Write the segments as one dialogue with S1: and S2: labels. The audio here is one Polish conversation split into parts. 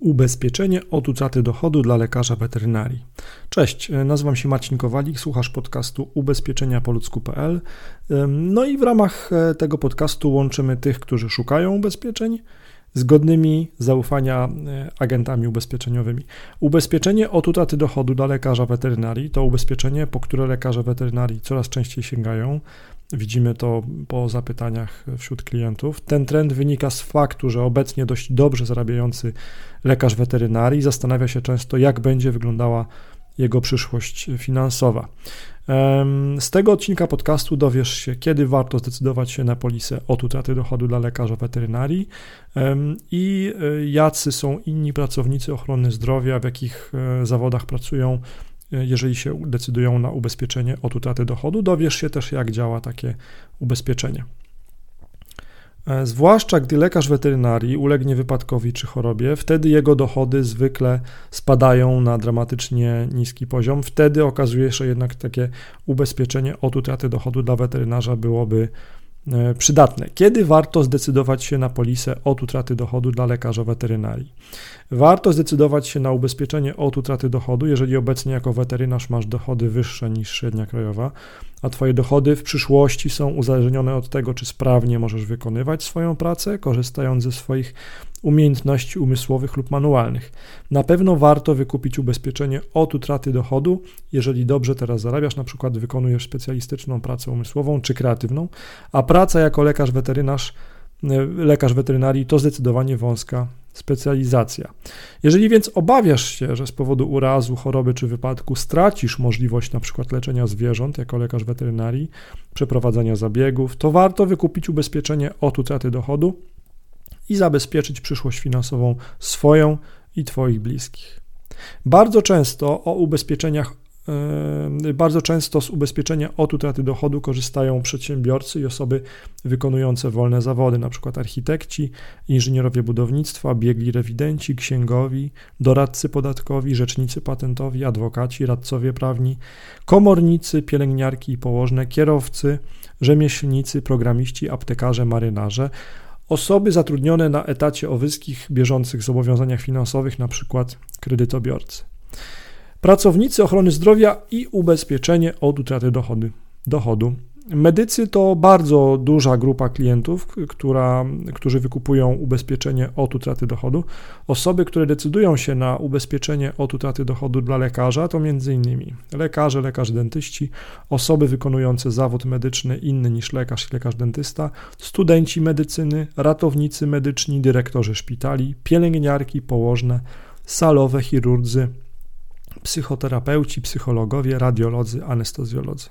S1: Ubezpieczenie od utraty dochodu dla lekarza weterynarii. Cześć, nazywam się Marcin Kowalik, słuchasz podcastu ubezpieczenia po ludzku.pl. No i w ramach e, tego podcastu łączymy tych, którzy szukają ubezpieczeń z godnymi zaufania e, agentami ubezpieczeniowymi. Ubezpieczenie od utraty dochodu dla lekarza weterynarii to ubezpieczenie, po które lekarze weterynarii coraz częściej sięgają. Widzimy to po zapytaniach wśród klientów. Ten trend wynika z faktu, że obecnie dość dobrze zarabiający lekarz weterynarii zastanawia się często, jak będzie wyglądała jego przyszłość finansowa. Z tego odcinka podcastu dowiesz się, kiedy warto zdecydować się na polisę od utraty dochodu dla lekarza weterynarii i e, jacy są inni pracownicy ochrony zdrowia, w jakich e, zawodach pracują, jeżeli się decydują na ubezpieczenie od utraty dochodu. Dowiesz się też, jak działa takie ubezpieczenie. E, zwłaszcza gdy lekarz weterynarii ulegnie wypadkowi czy chorobie, wtedy jego dochody zwykle spadają na dramatycznie niski poziom. Wtedy okazuje się, jednak takie ubezpieczenie od utraty dochodu dla weterynarza byłoby przydatne. Kiedy warto zdecydować się na polisę od utraty dochodu dla lekarza weterynarii? Warto zdecydować się na ubezpieczenie od utraty dochodu, jeżeli obecnie jako weterynarz masz dochody wyższe niż średnia krajowa, a Twoje dochody w przyszłości są uzależnione od tego, czy sprawnie możesz wykonywać swoją pracę, korzystając ze swoich umiejętności umysłowych lub manualnych. Na pewno warto wykupić ubezpieczenie od utraty dochodu, jeżeli dobrze teraz zarabiasz, na przykład wykonujesz specjalistyczną pracę umysłową czy kreatywną, a praca jako lekarz weterynarz e, lekarz weterynarii to zdecydowanie wąska specjalizacja. Jeżeli więc obawiasz się, że z powodu urazu, choroby czy wypadku stracisz możliwość przykład leczenia zwierząt jako lekarz weterynarii, przeprowadzania zabiegów, to warto wykupić ubezpieczenie od utraty dochodu i zabezpieczyć przyszłość finansową swoją i Twoich bliskich. Bardzo często o ubezpieczeniach e, bardzo często z ubezpieczenia od utraty dochodu korzystają przedsiębiorcy i osoby wykonujące wolne zawody, np. architekci, inżynierowie budownictwa, biegli rewidenci, księgowi, doradcy podatkowi, rzecznicy patentowi, adwokaci, radcowie prawni, komornicy, pielęgniarki i położne, kierowcy, rzemieślnicy, programiści, aptekarze, marynarze Osoby zatrudnione na etacie o wyskich bieżących zobowiązaniach finansowych, np. kredytobiorcy. Pracownicy ochrony zdrowia i ubezpieczenie od utraty dochody, dochodu. Medycy to bardzo duża grupa klientów, która, którzy wykupują ubezpieczenie od utraty dochodu. Osoby, które decydują się na ubezpieczenie od utraty dochodu dla lekarza, to m.in. lekarze, lekarze dentyści, osoby wykonujące zawód medyczny inny niż lekarz, lekarz dentysta, studenci medycyny, ratownicy medyczni, dyrektorzy szpitali, pielęgniarki, położne, salowe, chirurdzy, psychoterapeuci, psychologowie, radiolodzy, anestezjolodzy.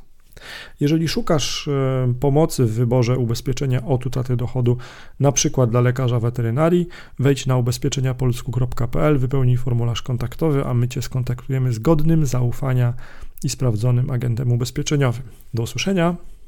S1: Jeżeli szukasz e, pomocy w wyborze ubezpieczenia od utraty dochodu, na przykład dla lekarza weterynarii, wejdź na ubezpieczeniapolsku.pl, wypełnij formularz kontaktowy, a my Cię skontaktujemy z godnym zaufania i sprawdzonym agentem ubezpieczeniowym. Do usłyszenia.